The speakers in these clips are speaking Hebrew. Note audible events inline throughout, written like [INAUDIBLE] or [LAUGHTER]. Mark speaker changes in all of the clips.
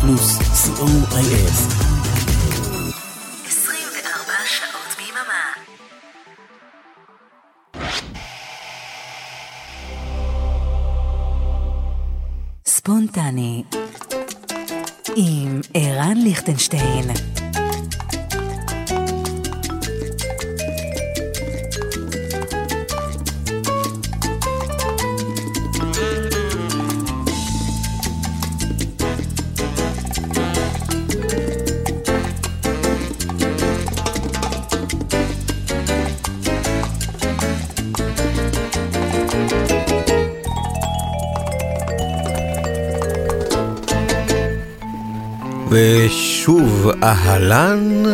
Speaker 1: פלוס, co.il.
Speaker 2: 24 שעות ביממה. ספונטני עם ערן ליכטנשטיין
Speaker 3: אהלן.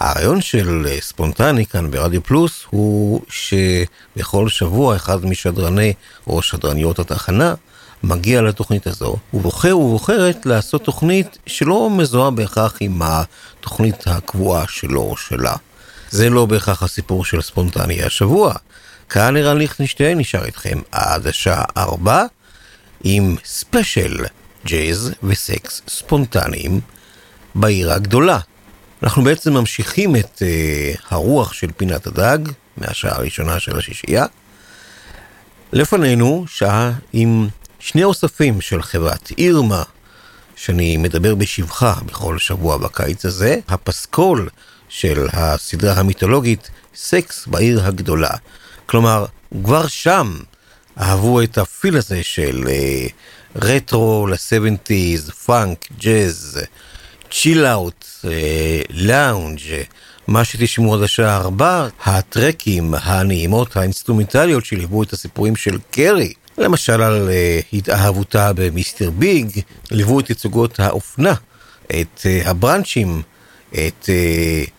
Speaker 3: הרעיון של ספונטני כאן ברדיו פלוס הוא שבכל שבוע אחד משדרני או שדרניות התחנה מגיע לתוכנית הזו, ובוחר ובוחרת לעשות תוכנית שלא מזוהה בהכרח עם התוכנית הקבועה שלו או שלה. זה לא בהכרח הסיפור של ספונטני השבוע. כאן ערן ליכטנשטיין נשאר איתכם עד השעה 4 עם ספיישל ג'אז וסקס ספונטניים בעיר הגדולה. אנחנו בעצם ממשיכים את אה, הרוח של פינת הדג מהשעה הראשונה של השישייה. לפנינו שעה עם שני אוספים של חברת אירמה, שאני מדבר בשבחה בכל שבוע בקיץ הזה, הפסקול של הסדרה המיתולוגית סקס בעיר הגדולה. כלומר, כבר שם אהבו את ה feel הזה של אה, רטרו ל-70's, פאנק, ג'אז, chill out, lounge, מה שתשמעו עד השעה ארבע, הטרקים הנעימות האינסטרומנטליות שליוו את הסיפורים של קרי, למשל על אה, התאהבותה במיסטר ביג, ליוו את תצוגות האופנה, את אה, הבראנצ'ים, את אה,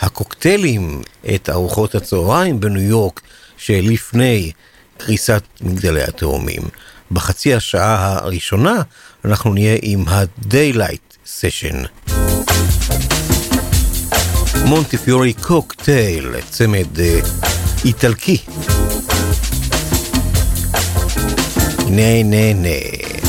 Speaker 3: הקוקטיילים, את ארוחות הצהריים בניו יורק שלפני קריסת מגדלי התאומים. בחצי השעה הראשונה אנחנו נהיה עם ה-Daylight Session. מונטי פיורי קוקטייל, צמד uh, איטלקי. נה נה נה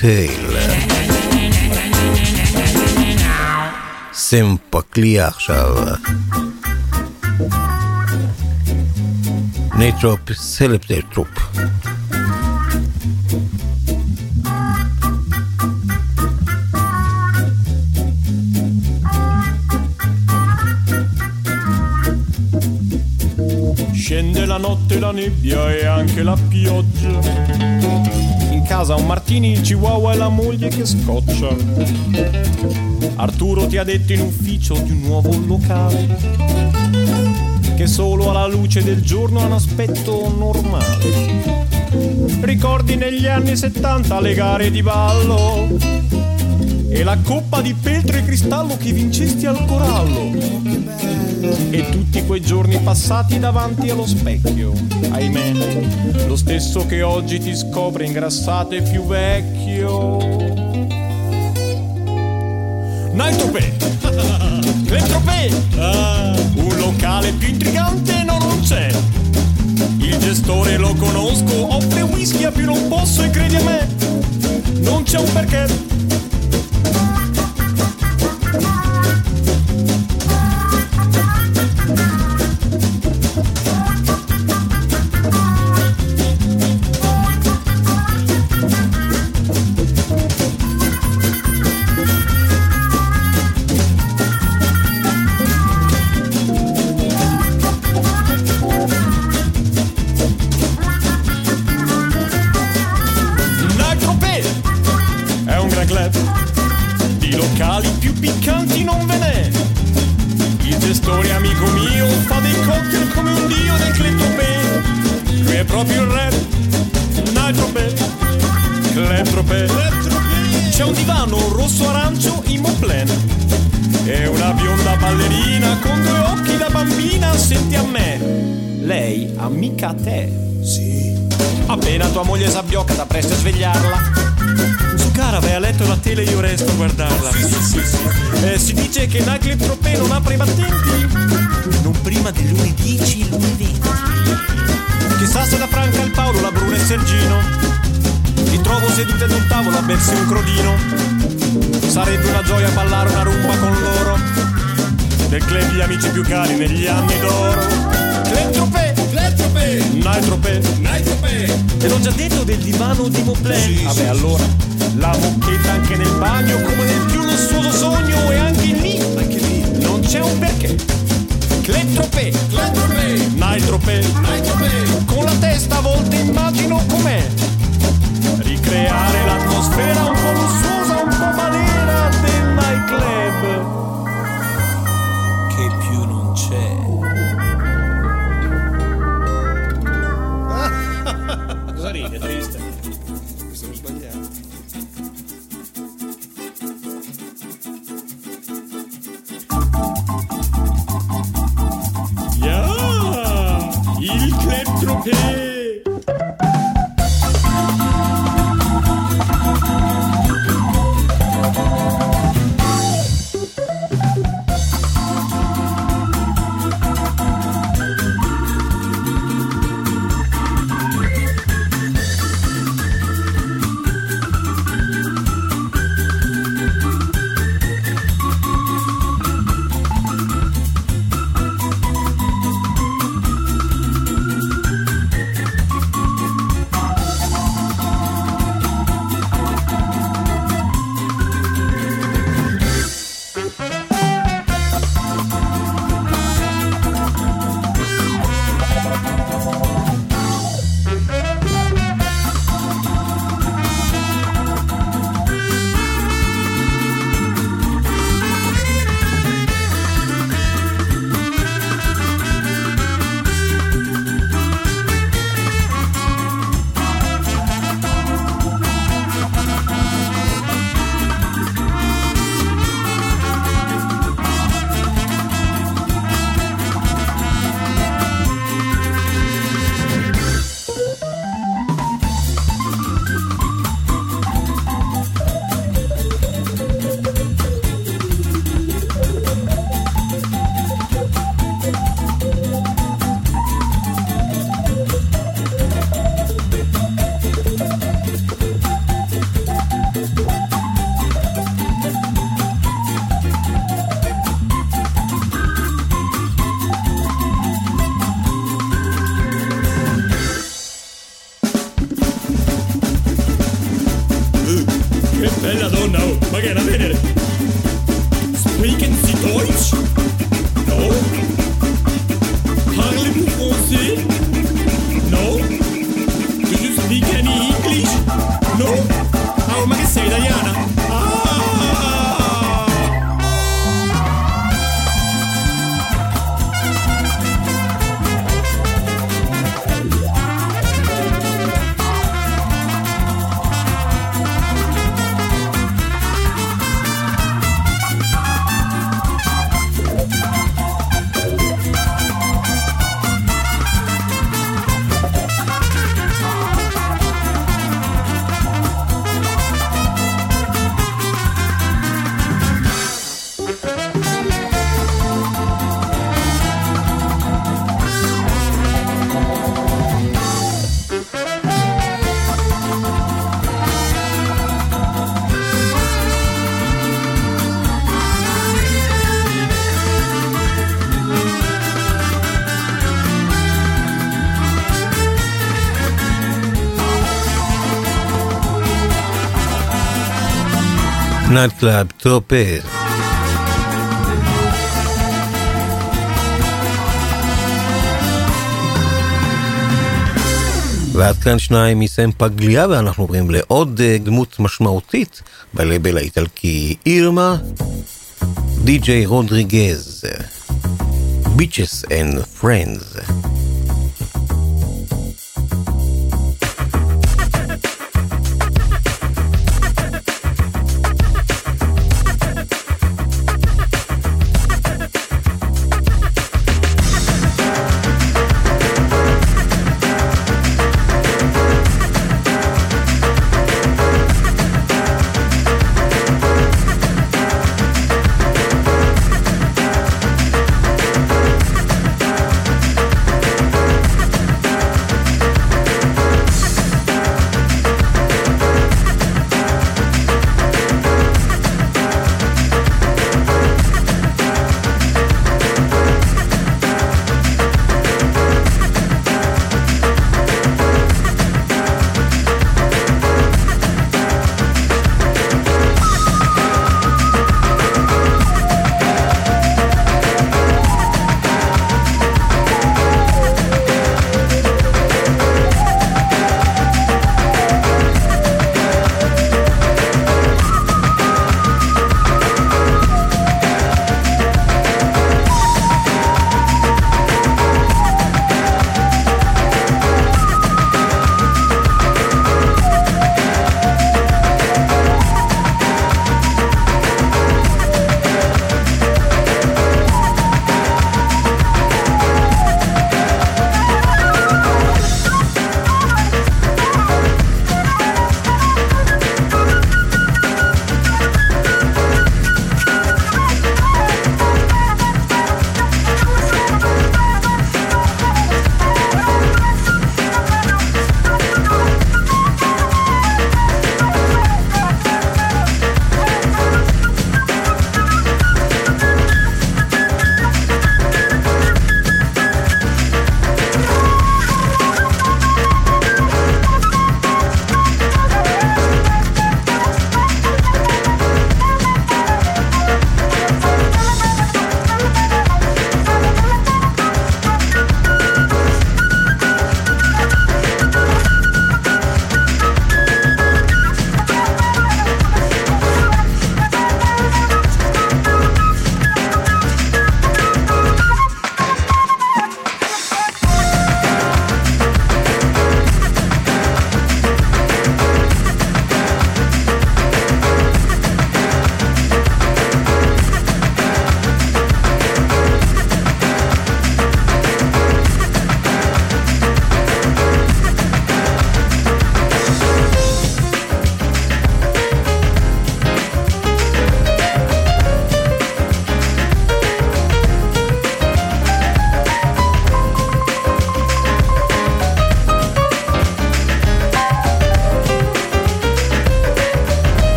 Speaker 3: מונטיפיורי קוקטייל. סמפקליה עכשיו. נייטרופ סלפטרופ.
Speaker 4: Scende la notte, la nebbia e anche la pioggia. Casa un martini, il chihuahua e la moglie che scoccia. Arturo ti ha detto in ufficio di un nuovo locale che solo alla luce del giorno ha un aspetto normale. Ricordi negli anni 70 le gare di ballo e la coppa di peltre e cristallo che vincesti al corallo. E tutti quei giorni passati davanti allo specchio, ahimè, lo stesso che oggi ti scopre ingrassato e più vecchio. Naitopè! L'entropè! [LAUGHS] Un locale più intrigante no non c'è! Il gestore lo conosco, offre whisky a più non posso e credi a me, non c'è un perché. Night Club
Speaker 3: Tropez. ועד כאן שניים מסם פגליה ואנחנו עוברים לעוד אה, דמות משמעותית בלייבל האיטלקי אירמה, די.ג'יי רודריגז, Beaches and Friends.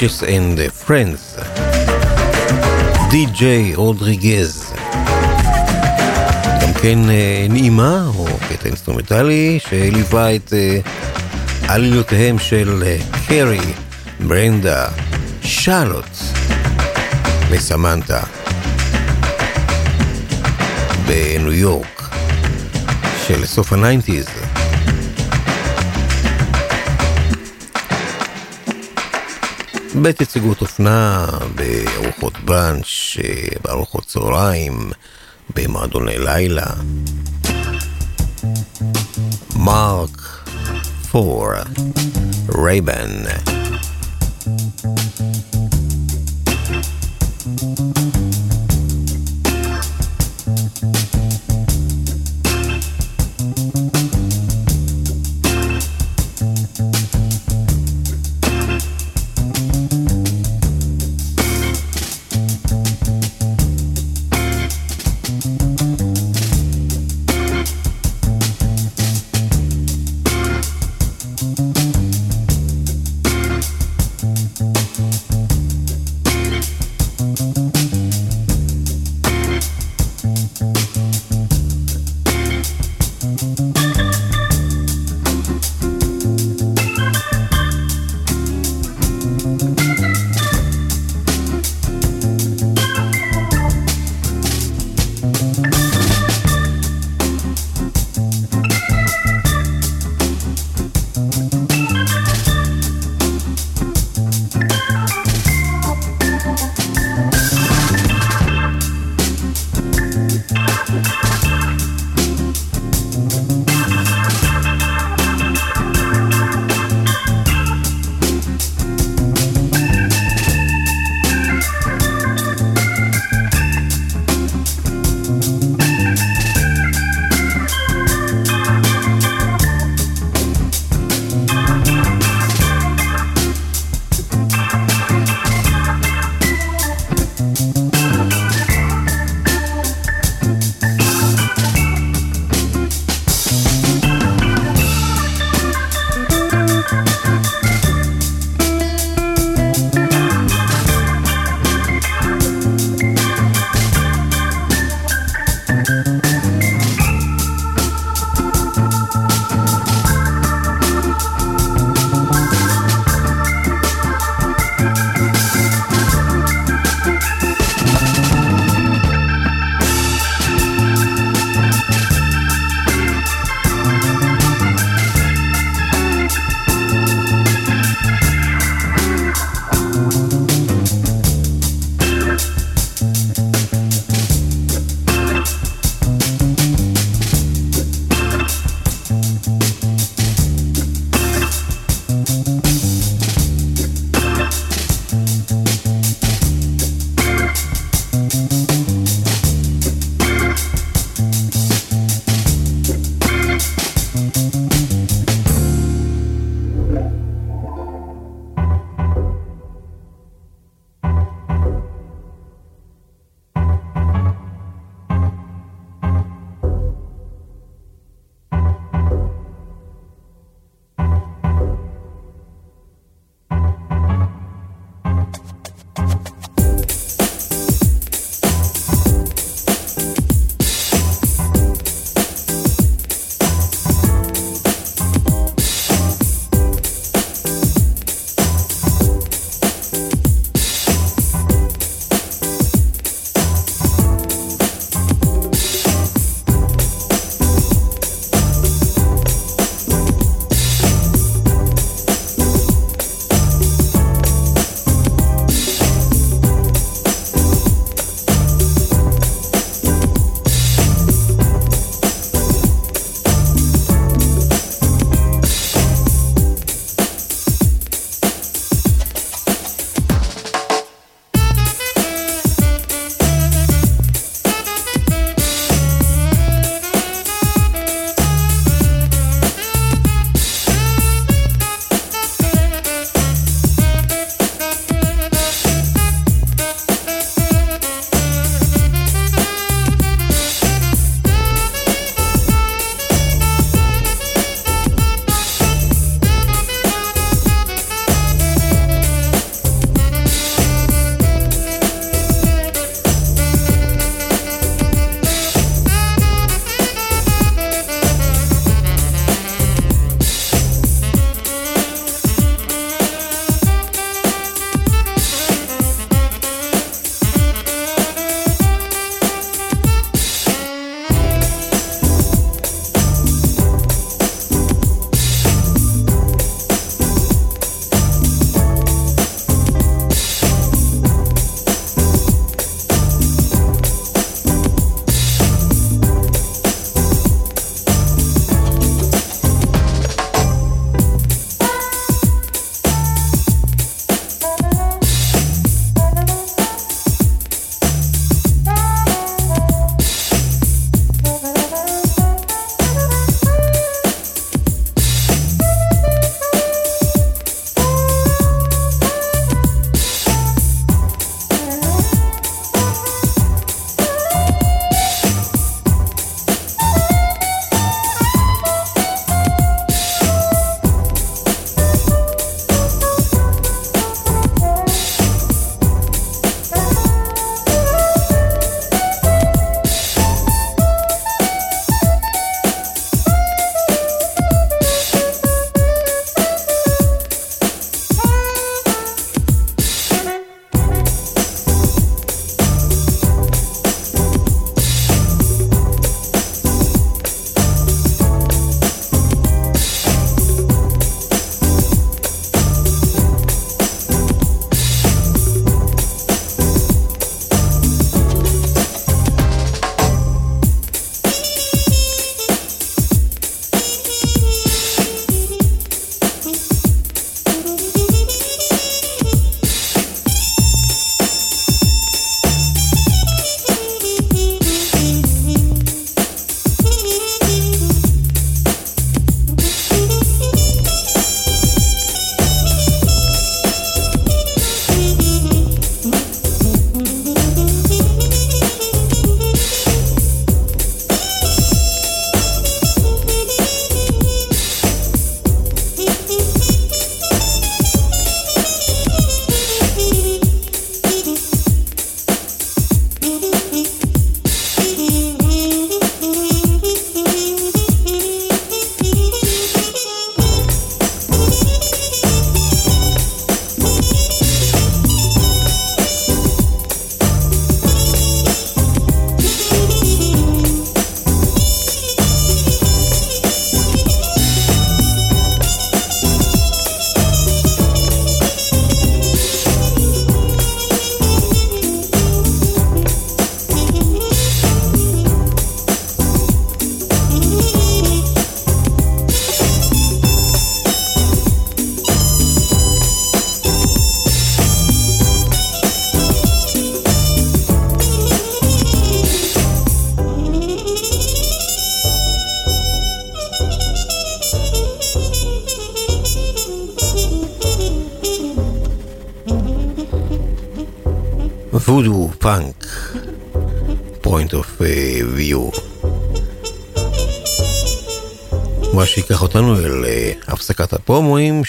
Speaker 3: Bitches and Friends, די.ג'יי רודריגז, גם כן אה, נעימה, או קטע אינסטרומנטלי, שליווה את אה, עלילותיהם של אה, קרי, ברנדה, שרלוט וסמנטה בניו יורק של סוף ה nineties. בתצוגות אופנה, בארוחות בראנץ', בארוחות צהריים, במועדוני לילה. מרק פור, רייבן.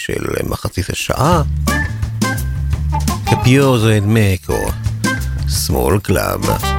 Speaker 3: של מחצית השעה. Capioso and Meco, Small Club.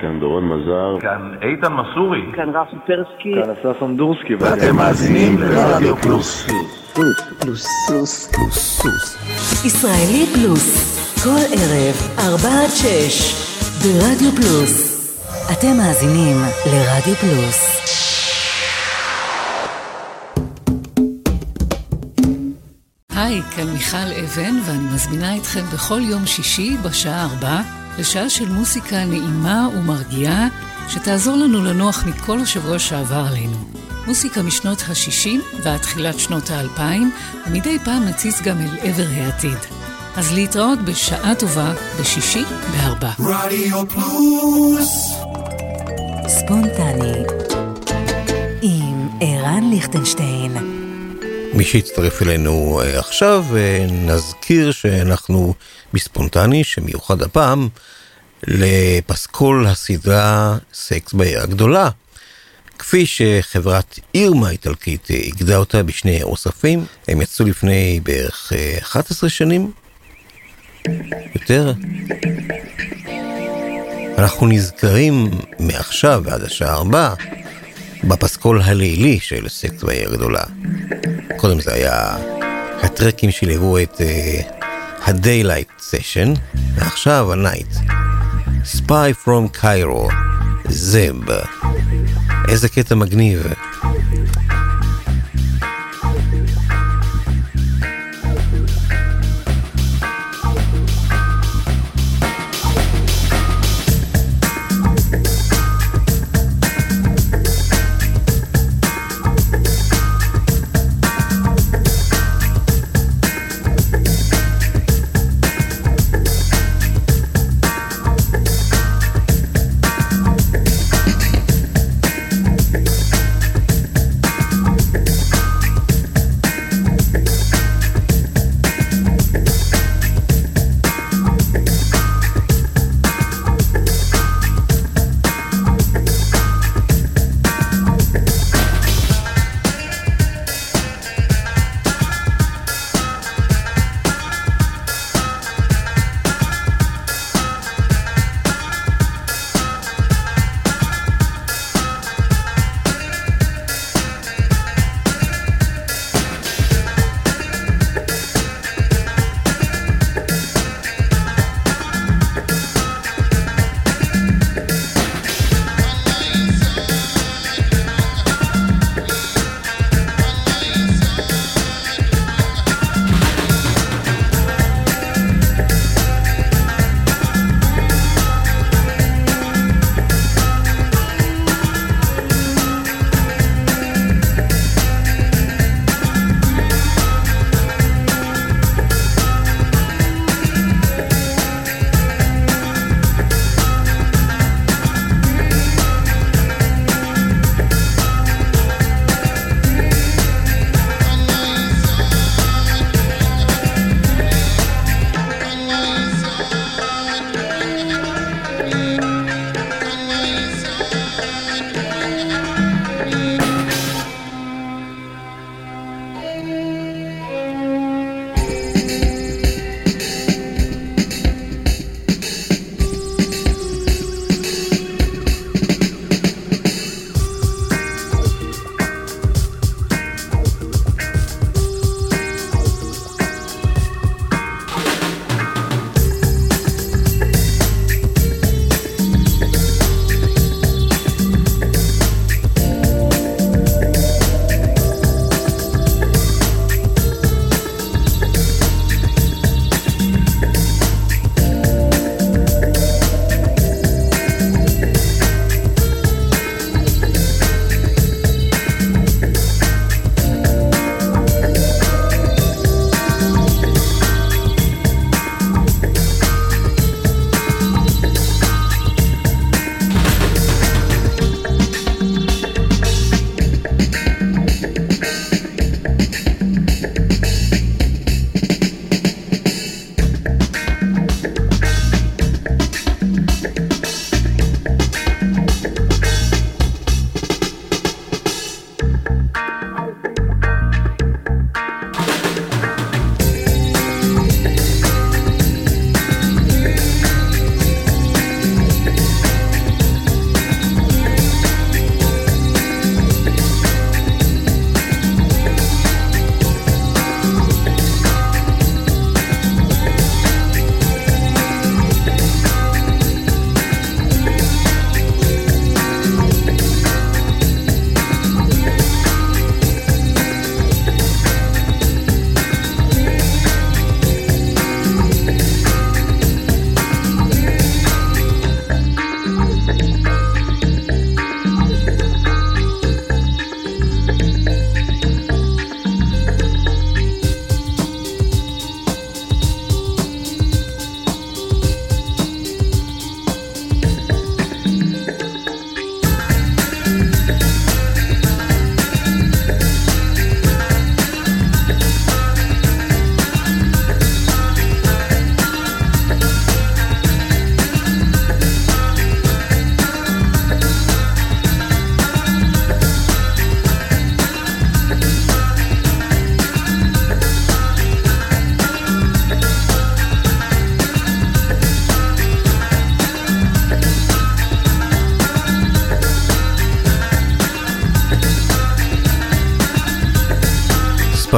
Speaker 5: כאן דורון מזר.
Speaker 6: כאן איתן מסורי.
Speaker 7: כאן רפי פרסקי.
Speaker 8: כאן אסף אמדורסקי.
Speaker 9: ואתם מאזינים לרדיו פלוס.
Speaker 2: פלוס, פלוס, פלוס, פלוס. ישראלי פלוס, כל ערב, ארבע עד שש, ברדיו פלוס. אתם מאזינים לרדיו פלוס.
Speaker 10: היי, כאן מיכל אבן, ואני מזמינה אתכם בכל יום שישי בשעה ארבע לשעה של מוסיקה נעימה ומרגיעה, שתעזור לנו לנוח מכל השבוע שעבר עלינו. מוסיקה משנות ה-60 ועד תחילת שנות ה-2000, ומדי פעם נציץ גם אל עבר העתיד. אז להתראות בשעה טובה, בשישי בארבע.
Speaker 9: רדיו פלוס
Speaker 2: ספונטני עם ערן ליכטנשטיין.
Speaker 3: מי שיצטרף אלינו אה, עכשיו, אה, נזכיר שאנחנו בספונטני, שמיוחד הפעם, לפסקול הסדרה סקס בעיר הגדולה. כפי שחברת אירמה האיטלקית הגדה אותה בשני אוספים, הם יצאו לפני בערך אה, 11 שנים, יותר. אנחנו נזכרים מעכשיו ועד השעה 4 בפסקול הלילי של סקס בעיר הגדולה. קודם זה היה הטרקים שליוו את uh, ה-Daylight Session, ועכשיו ה-Night. Spy from Cairo, זב. איזה קטע מגניב.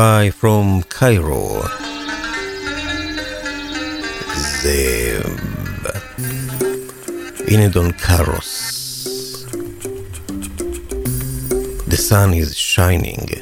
Speaker 3: Spy from Cairo. זה... הנה דון קארוס. The sun is shining.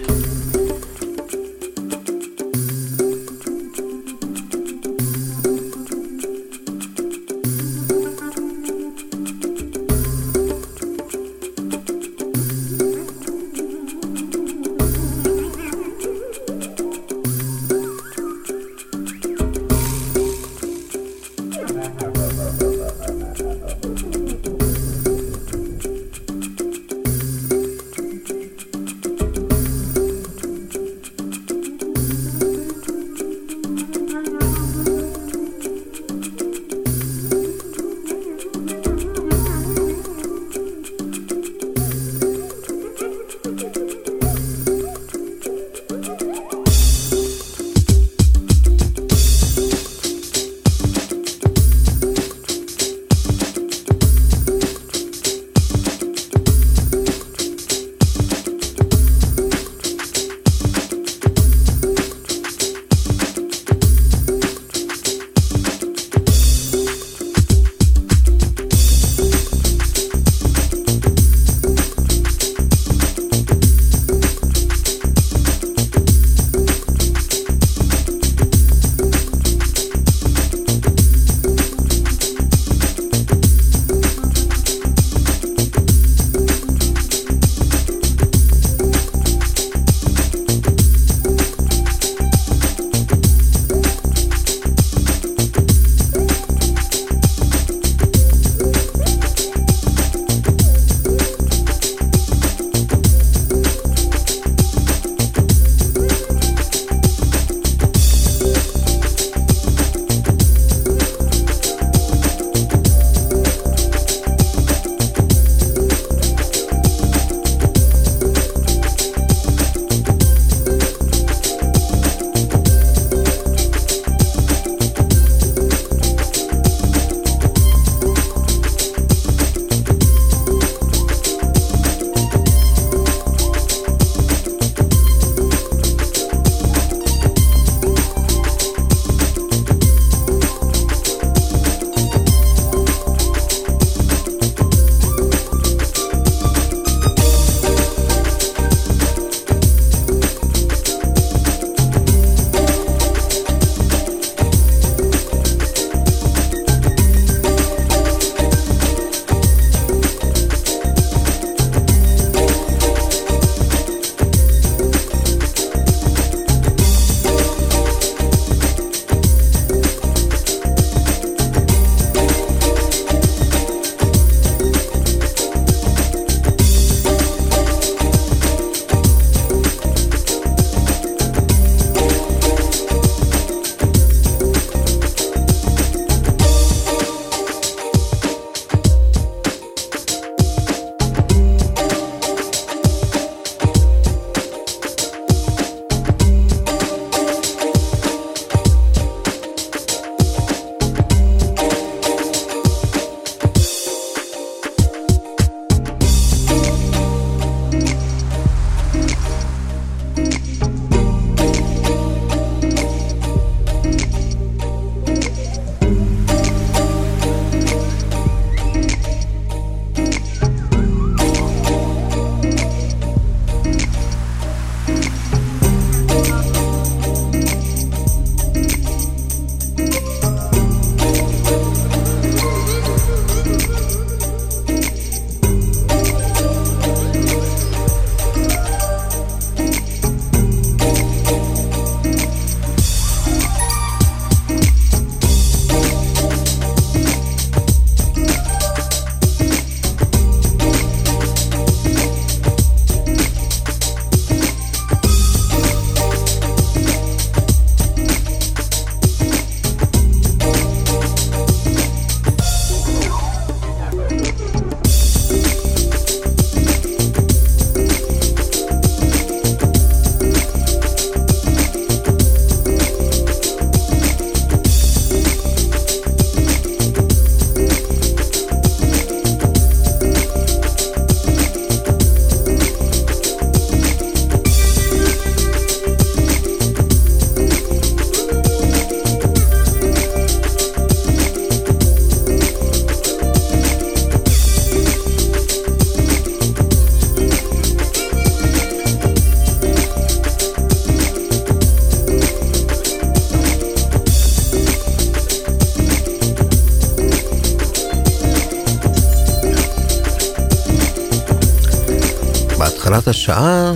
Speaker 3: בהתחלת השעה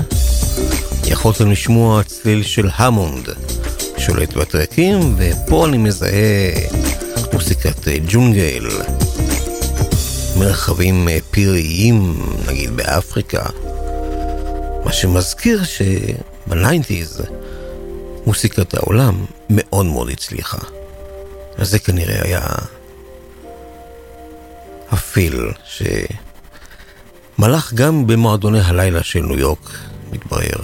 Speaker 3: יכולתם לשמוע צליל של המונד שולט בטרקים, ופה אני מזהה מוסיקת ג'ונגל, מרחבים פיריים, נגיד באפריקה, מה שמזכיר שבניינטיז מוסיקת העולם מאוד מאוד הצליחה. אז זה כנראה היה הפיל שמלך גם במועדוני הלילה של ניו יורק, מתברר.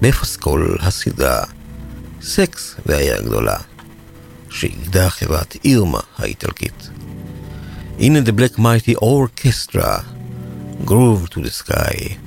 Speaker 3: בפסקול הסדרה סקס והעיר הגדולה, שאיגדה חברת אירמה האיטלקית. הנה The Black Mighty Orchestra, Groove to the Sky.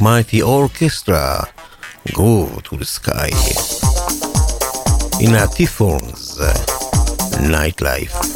Speaker 3: Mighty Orchestra, Go to the Sky. In a T-Forms, Nightlife.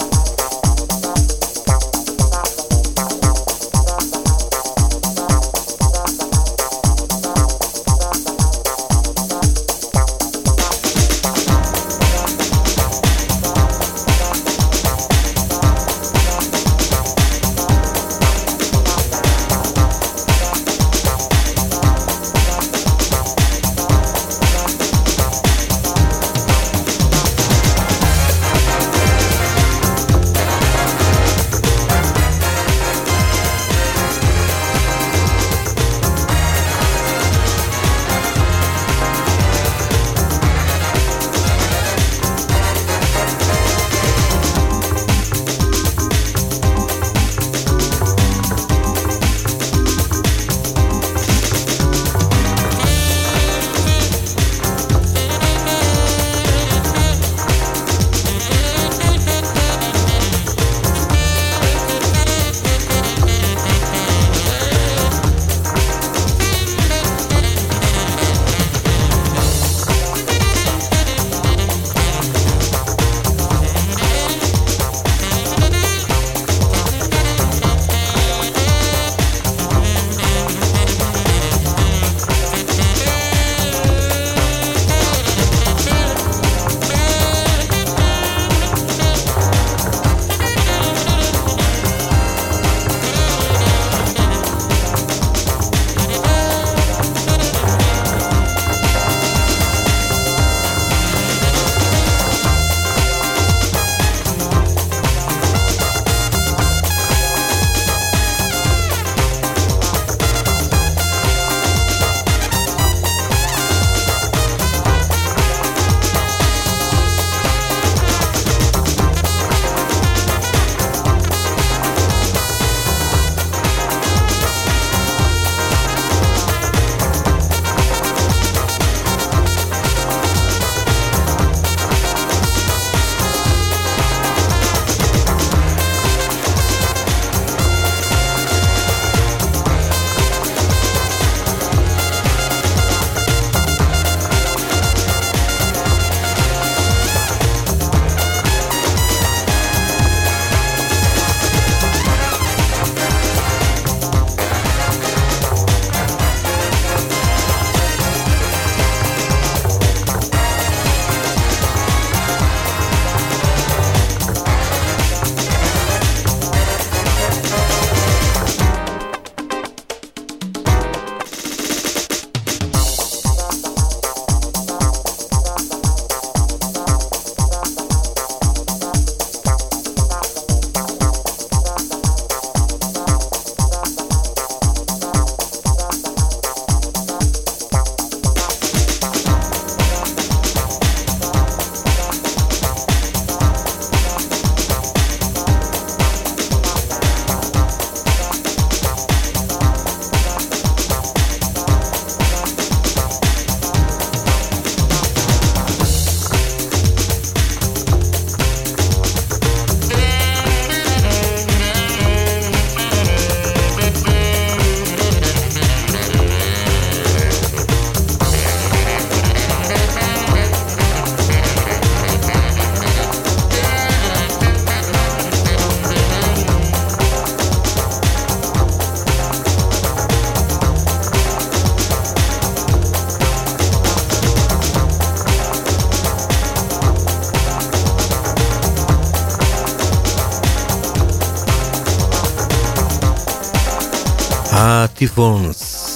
Speaker 3: הטיפונס,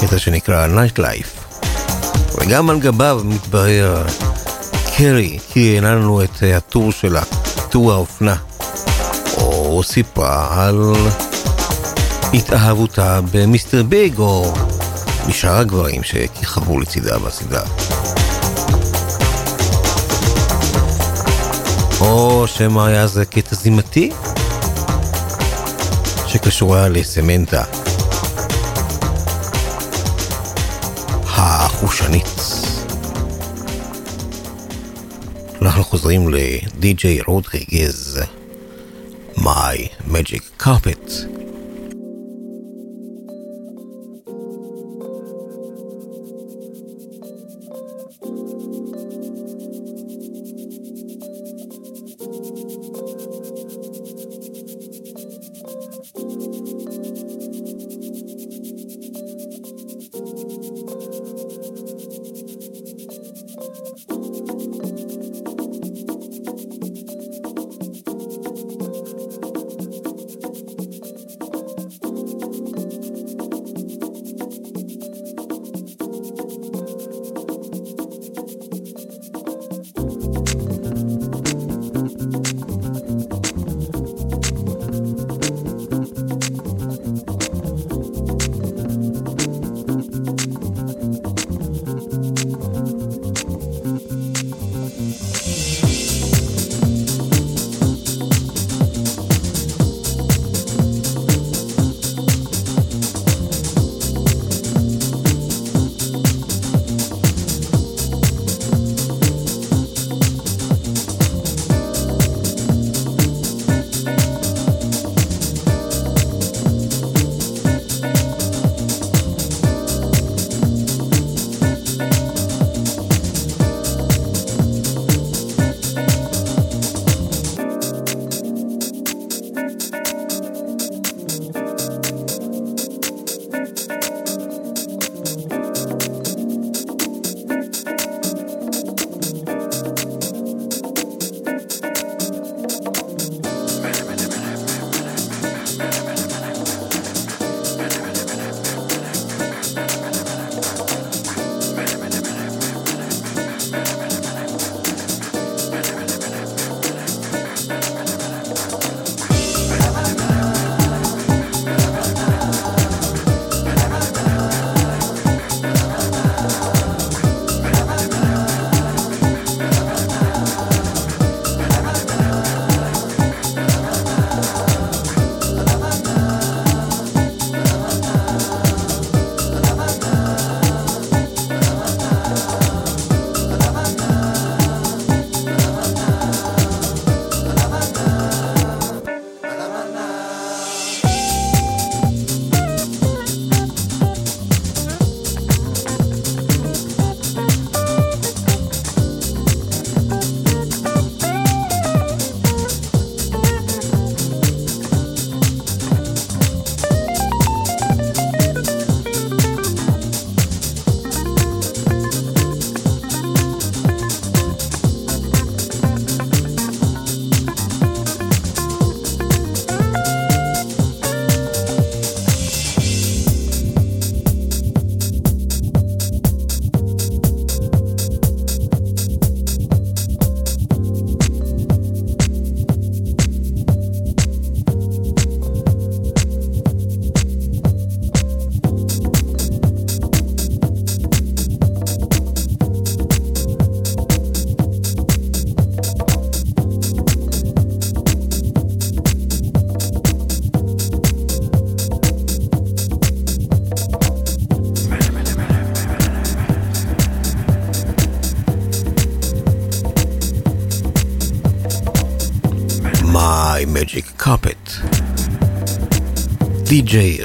Speaker 3: קטע שנקרא Night Life, וגם על גביו מתברר קרי, כי הענה לנו את הטור שלה, טור האופנה, או סיפרה על התאהבותה במיסטר ביג, או משאר הגברים שכיכבו לצידה בסדרה. או שמא היה זה קטע זימתי? שקשורה לסמנטה החושנית. אנחנו חוזרים לדי.ג'יי רודריגז, My Magic Carpet.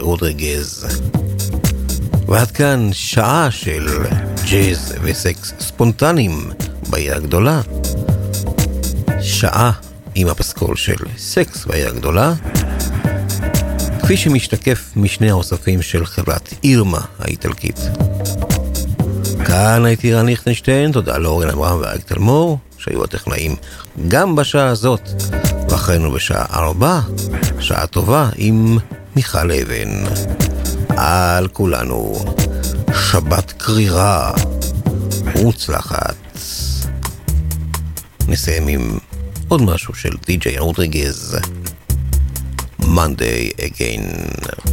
Speaker 3: רודריגז. ועד כאן שעה של ג'אז וסקס ספונטניים בעיר הגדולה. שעה עם הפסקול של סקס בעיר הגדולה. כפי שמשתקף משני האוספים של חברת אירמה האיטלקית. כאן הייתי רן ליכטנשטיין, תודה לאורן אברהם ואריק תלמור, שהיו הטכנאים גם בשעה הזאת, ואחרינו בשעה ארבע, שעה טובה עם מיכל אבן. על כולנו, שבת קרירה מוצלחת. נסיים עם עוד משהו של די.ג'יי רודריגז. Monday again.